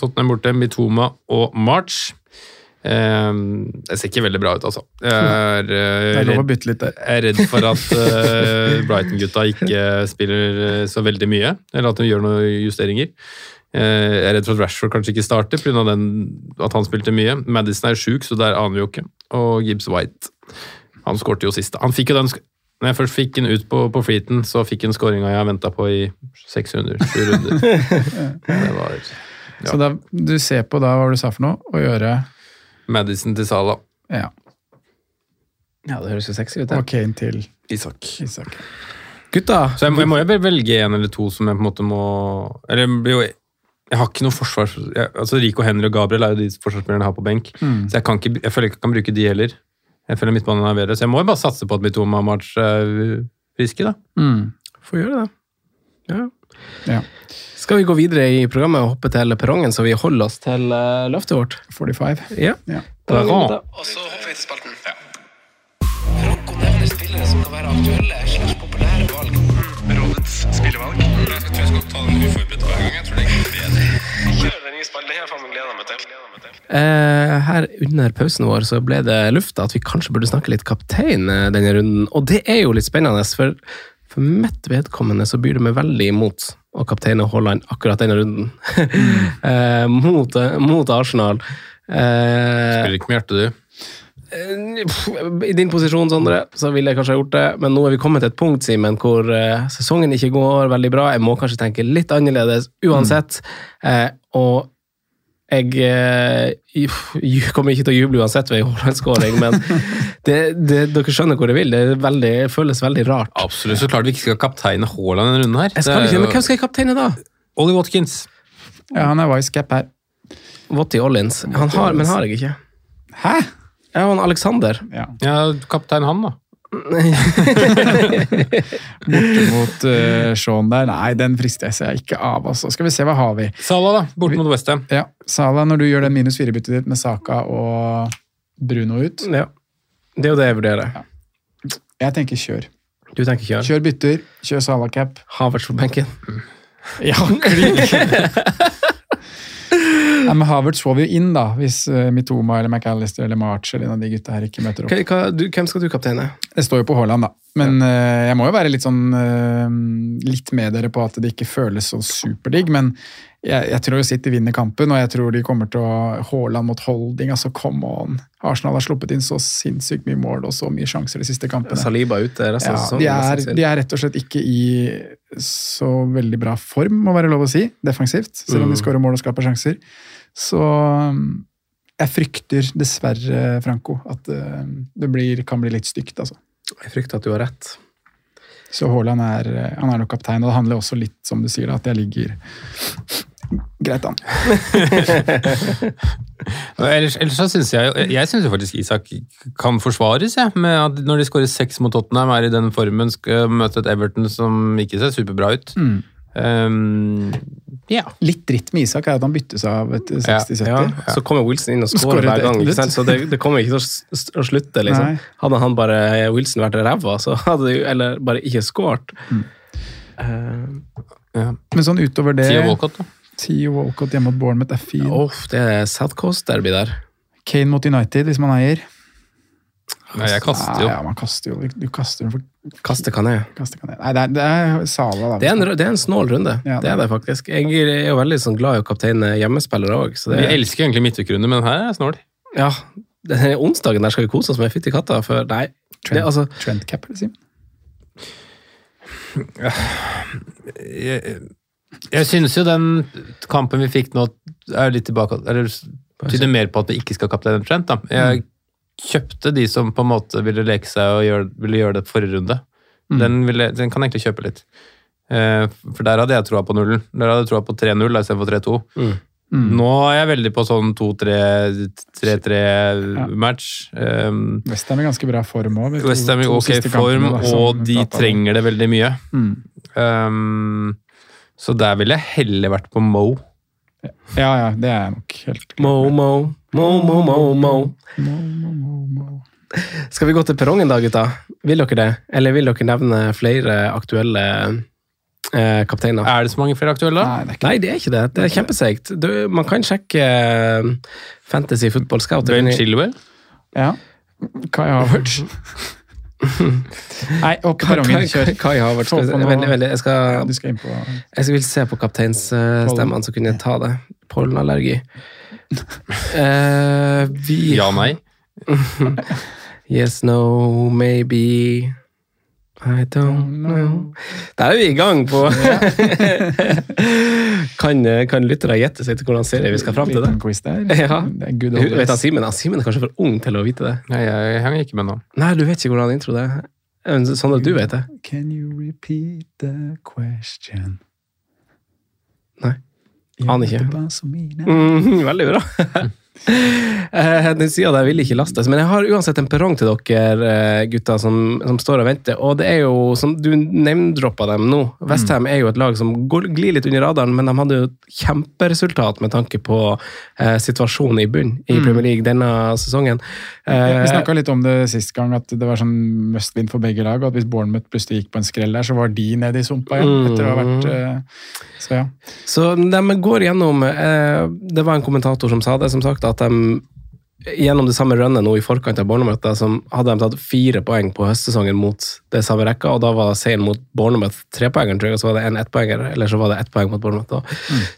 Tottenham borte, Mitoma og March. Eh, det ser ikke veldig bra ut, altså. Jeg er, eh, redd- er redd for at eh, Brighton-gutta ikke spiller eh, så veldig mye, eller at de gjør noen justeringer. Eh, jeg er redd for at Rashford kanskje ikke starter pga. at han spilte mye. Madison er sjuk, så der aner vi jo ikke. Og Gibbs White han skårte jo sist. Han fikk jo den når jeg først fikk den ut på, på fleeten, så fikk den skåringa jeg har venta på i 600 7 runder. Det var Så da, du ser på da hva du sa for noe, å gjøre Madison til Sala. ja, Ja, det høres jo sexy ut. og. Kane til Isak. Isak. Gutta, Så jeg, jeg må jo velge en eller to som jeg på en måte må Eller blir jo jeg har ikke noe forsvars... jeg, altså Rico Henry og Gabriel er jo de forsvarsspillerne jeg har på benk. Mm. Så jeg, kan ikke, jeg føler ikke jeg kan bruke de heller. Jeg føler midtbanen er bedre, så jeg må jo bare satse på at Mitoma og March er friske, da. Mm. får gjøre det. Ja. Ja. Skal vi gå videre i programmet og hoppe til perrongen, så vi holder oss til eh, løftet vårt? 45. Ja. Ja. Perron. Og så hopper vi til spalten. Franco nevner spillere som kan være aktuelle slash populære valg. Rådets spillevalg. Jeg tror jeg skal ta den uforberedt hver gang. Jeg tror det er bedre. Kjør den nye spillet. Det har jeg faen meg gleda meg til. Eh, her under pausen vår så ble det lufta at vi kanskje burde snakke litt kaptein eh, denne runden. Og det er jo litt spennende, for for mitt vedkommende så byr det meg veldig imot å kapteine Haaland akkurat denne runden. eh, mot, mot Arsenal. Spiller ikke med hjertet, du. I din posisjon, Sondre, så ville jeg kanskje ha gjort det, men nå er vi kommet til et punkt, Simen, hvor sesongen ikke går veldig bra. Jeg må kanskje tenke litt annerledes uansett. Eh, og jeg eh, kommer ikke til å juble uansett ved en Haaland-skåring, men det, det, dere skjønner hvor jeg vil. Det er veldig, føles veldig rart. Absolutt. Så klart vi ikke skal kapteine Haaland denne runden her. Jeg skal ikke, men Hvem skal jeg kapteine da? Ollie Watkins. ja, han er wise cap her. Watty Ollins. Han har, men har jeg ikke. Hæ? Ja, han Alexander. Ja. Ja, kaptein han, da. Borte mot uh, Sean der. Nei, den frister jeg ikke av. Altså. Skal vi se, hva har vi? Sala, da. Borte mot Westham. Ja, Sala, når du gjør den minus fire-byttet ditt med Saka og Bruno ut Ja. Det er jo det jeg vurderer. Jeg tenker kjør. Du tenker kjør? Kjør bytter, kjør Sala-cap. Havertz på benken. Ja, klink! Nei, men Havertz får vi jo inn, da, hvis uh, Mitoma eller McAllister eller March eller en av de gutta her ikke møter opp. Hva, du, hvem skal du kapteine? Det står jo på Haaland, da. Men eh, jeg må jo være litt sånn eh, litt med dere på at det ikke føles så superdigg. Men jeg, jeg tror City vinner kampen, og jeg tror de kommer til å Haaland mot holding. altså come on. Arsenal har sluppet inn så sinnssykt mye mål og så mye sjanser de siste kampene. Saliba ute resten Ja, de, er, de er rett og slett ikke i så veldig bra form, må være lov å si, defensivt. Selv om de Mm. skårer mål og skaper sjanser. Så um, jeg frykter dessverre, Franco, at uh, det blir, kan bli litt stygt. altså. Jeg frykter at du har rett. Så Haaland er, uh, han er nok kaptein, og det handler også litt, som du sier, at jeg ligger greit an. Ellers, ellers så synes jeg Jeg synes jo faktisk Isak kan forsvares, jeg. Med at når de skårer seks mot Tottenham, er i den formen, skal møte et Everton som ikke ser superbra ut. Mm. Um, ja. Litt dritt med Isak er at han byttes av etter 60-70. Ja, så kommer Wilson inn og skårer hver gang. ikke sant? Så det, det kommer ikke til å, slutte. liksom. Hadde han bare Wilson vært ræva, så hadde de, eller bare ikke scoret. Mm. Uh, ja. Men sånn utover det Tio Walcott, da. Theo Walcott hjemme mot Bournemouth er fin. Uff, det er South Coast-derby der. Kane mot United, hvis man eier. Nei, jeg kaster jo. Nei, ja, man kaster jo. Du kaster den for Kaste kan jeg. kaster kan jeg. Nei, det er, det er Sala, da. Det er en, det er en snål runde. Ja, det er det faktisk. Jeg er jo veldig sånn glad i å kapteine hjemmespillere òg. Vi elsker egentlig midtukerunder, men her er snål. Ja, denne onsdagen der skal vi kose oss med fytti katta. For nei, det, Trent, altså, Trent Cap, eller Simen? Jeg, jeg synes jo den kampen vi fikk nå, er litt tilbake Eller tyder mer på at vi ikke skal kapteine Trent. da. Jeg kjøpte de som på en måte ville leke seg og gjøre, ville gjøre det forrige runde. Mm. Den, ville, den kan jeg egentlig kjøpe litt. Eh, for der hadde jeg troa på nullen. Der hadde jeg troa på 3-0 da, istedenfor 3-2. Mm. Nå er jeg veldig på sånn 2-3-3-3-match. Um, Westham er ganske bra form òg. Westham i ok form, og de trenger det veldig mye. Mm. Um, så der ville jeg heller vært på Mo. Ja, ja, det er jeg nok helt Mo, mo, mo, mo, mo, mo. Mo, mo, mo, mo. Skal vi gå til perrongen da, gutta? Vil dere det? Eller vil dere nevne flere aktuelle eh, kapteiner? Er det så mange flere aktuelle? Nei, det er ikke Nei, det er ikke det. Det er kjempeseigt. Man kan sjekke eh, Fantasy Football Scout. Ben Chilwell? Ja. Kai Havertz. Nei, i perrongen. Kjør. Kai Havertz. Veldig, veldig. Jeg skal, Du skal inn på jeg vil se på kapteinsstemmene, så kunne jeg ta det. Pollenallergi. Eh, vi Ja, nei. Yes, no, maybe I don't know Der er vi i gang på Kan, kan lyttere gjette seg til hvordan serie vi skal fram til det? Quiz der. Ja. Det er good old vet days. Simen han Simen er kanskje for ung til å vite det. nei jeg henger ikke med nå. Nei, du vet ikke hvordan intro det er. Sånn at du vet det. Can you repeat the question? Nei. Aner ikke. Mm, veldig bra. Eh, Den sida der vil ikke lastes, men jeg har uansett en perrong til dere eh, gutter som, som står og venter. Og det er jo, som du name-droppa dem nå, Westham er jo et lag som går, glir litt under radaren, men de hadde jo et kjemperesultat med tanke på eh, situasjonen i bunn i Premier League denne sesongen. Eh, Vi snakka litt om det sist gang, at det var sånn must win for begge lag. Og at hvis Bournemouth plutselig gikk på en skrell der, så var de nede i sumpa igjen. Mm. Etter å ha vært eh, Så ja. Så de går gjennom eh, Det var en kommentator som sa det, som sagt, at de gjennom det samme runnet nå i forkant av Bournemouth, som hadde de tatt fire poeng på høstsesongen mot det samme rekka, og da var seieren mot Bournemouth trepoengeren, tror jeg, og så var det en ettpoenger, eller så var det ett poeng mot Bournemouth. Da.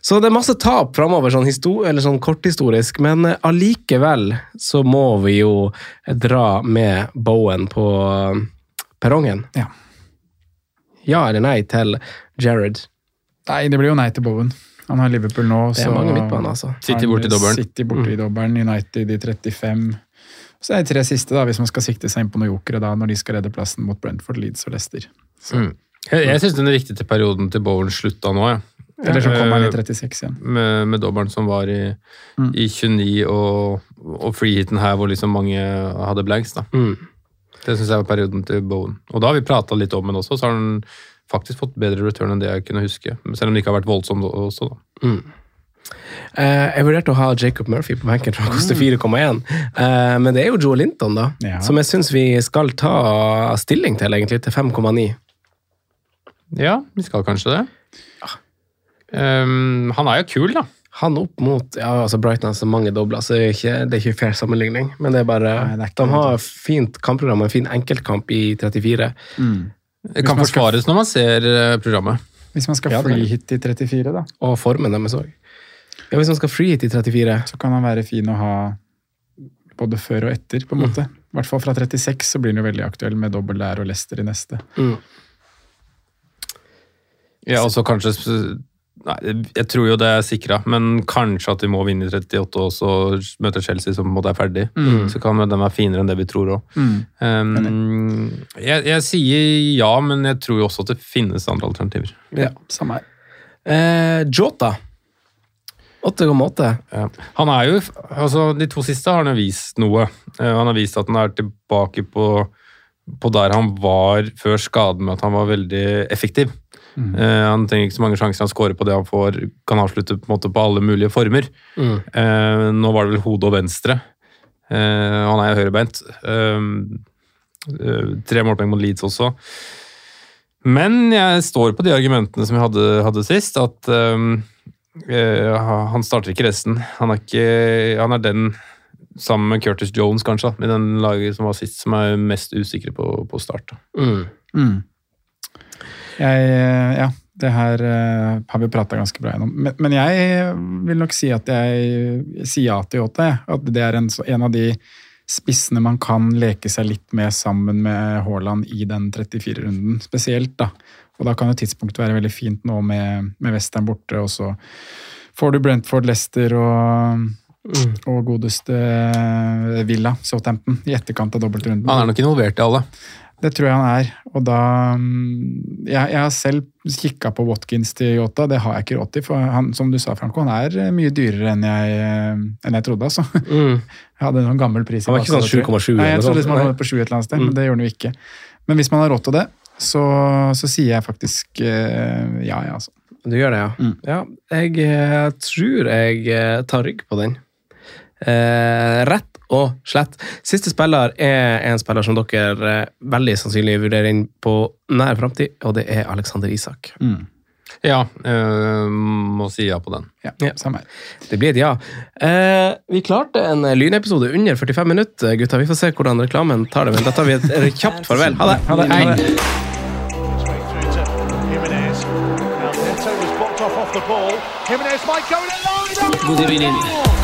Så det er masse tap framover, sånn, sånn korthistorisk, men eh, allikevel så må vi jo dra med Bowen på eh, perrongen. Ja. Ja eller nei til Jared? Nei, det blir jo nei til Bowen. Han har Liverpool nå, Det er så mange midtbaner, altså. City borti dobbelen. City borte i dobbelen, United i 35. Så er det tre siste, da, hvis man skal sikte seg inn på noen jokere da, når de skal redde plassen mot Brentford, Leeds og Leicester. Mm. Jeg, jeg syns den riktige perioden til Bowen slutta nå, ja. Eller så kommer han i Eh, 36 igjen. Med, med dobbelen som var i, Mm. i 29, og, og freehiten her hvor liksom mange hadde blanks. da. Mm. Det syns jeg var perioden til Bowen. Og da har vi prata litt om den også, så har den faktisk fått bedre return enn det jeg kunne huske. Selv om det ikke har vært voldsomt også, da. Eh, jeg vurderte å ha Jacob Murphy på benken, for han koster 4,1. Uh, men det er jo Joe Linton, da, Ja. som jeg syns vi skal ta stilling til, egentlig, til 5,9. Ja, vi skal kanskje det. Um, han er jo kul, da. Han opp mot ja, altså Brighton har så mange dobler, så det er ikke, det er ikke fair sammenligning. Men det er bare Nei, det er De har fint kampprogram og en fin enkeltkamp i 34. Det kan man skal- når man ser eh, programmet. Hvis man skal Ja, fly hit i 34, da, Og formen deres òg. Ja, hvis man skal fly hit i 34 så kan han være fin å ha både før og etter, på en Mm. måte. I hvert fall fra 36 så blir han jo veldig aktuell med dobbel der og Lester i neste. mm. Ja, og så kanskje Nei, jeg tror jo det er sikra, men kanskje at vi må vinne i 38 og så møte Chelsea som på en måte er ferdig. Mm. Så kan de være finere enn det vi tror òg. Um, jeg, jeg sier ja, men jeg tror jo også at det finnes andre alternativer. Ja. Samme her. Eh, Jota. 8,8. Ja. Han er jo, altså De to siste har han jo vist noe. Eh, Han har vist at han er tilbake på, på der han var før skaden, med at han var veldig effektiv. Eh, han trenger ikke så mange sjanser, han scorer på det han får, kan avslutte på, en måte på alle mulige former. Mm. Uh, nå var det vel hode og venstre. Uh, han er jo høyrebeint. Eh, eh, tre målpoeng mot Leeds også. Men jeg står på de argumentene som jeg hadde, hadde sist, at eh, eh, han starter ikke resten. Han er, ikke, han er den, sammen med Curtis Jones kanskje, i den laget som var sist, som er mest usikre på, på start. Mm. Mm. Jeg, eh, ja, det her eh, har vi prata ganske bra gjennom. Men, men jeg vil nok si at jeg, sier ja til Yota. At det er en, en av de spissene man kan leke seg litt med sammen med Haaland i den 34-runden, spesielt. da. Og da kan jo tidspunktet være veldig fint nå med, med Western borte, og så får du Brentford, Leicester og, og godeste Villa, Southampton, i etterkant av dobbeltrunden. Han er nok involvert i alle. Det tror jeg han er. Og da mm, Jeg, jeg har selv kikka på Watkins til Yota, det har jeg ikke råd til. For han, som du sa, Franco, han er eh, mye dyrere enn jeg, eh, enn jeg trodde, altså. Mm. Jeg hadde noen gammel pris. Han var ikke sånn 7,7 tror jeg. Nei, jeg eller trodde noe liksom han var på 7 et eller annet sted, Mm. men det gjør han jo ikke. Men hvis man har råd til det, så, så sier jeg faktisk eh, ja, ja, altså. Du gjør det, ja. Mm. ja jeg tror jeg tar rygg på den. Eh, rett og slett. Siste spiller er en spiller som dere eh, veldig sannsynlig vurderer inn på nær framtid, og det er Alexander Isak. Ja, øh, må si ja på den. Ja, Ja. samme her. Det blir et ja. Eh, vi klarte en lynepisode under 45 minutter, gutta. Vi får se hvordan reklamen tar det, men da tar vi et kjapt farvel. Ha det! Ha det. Hei. Straight through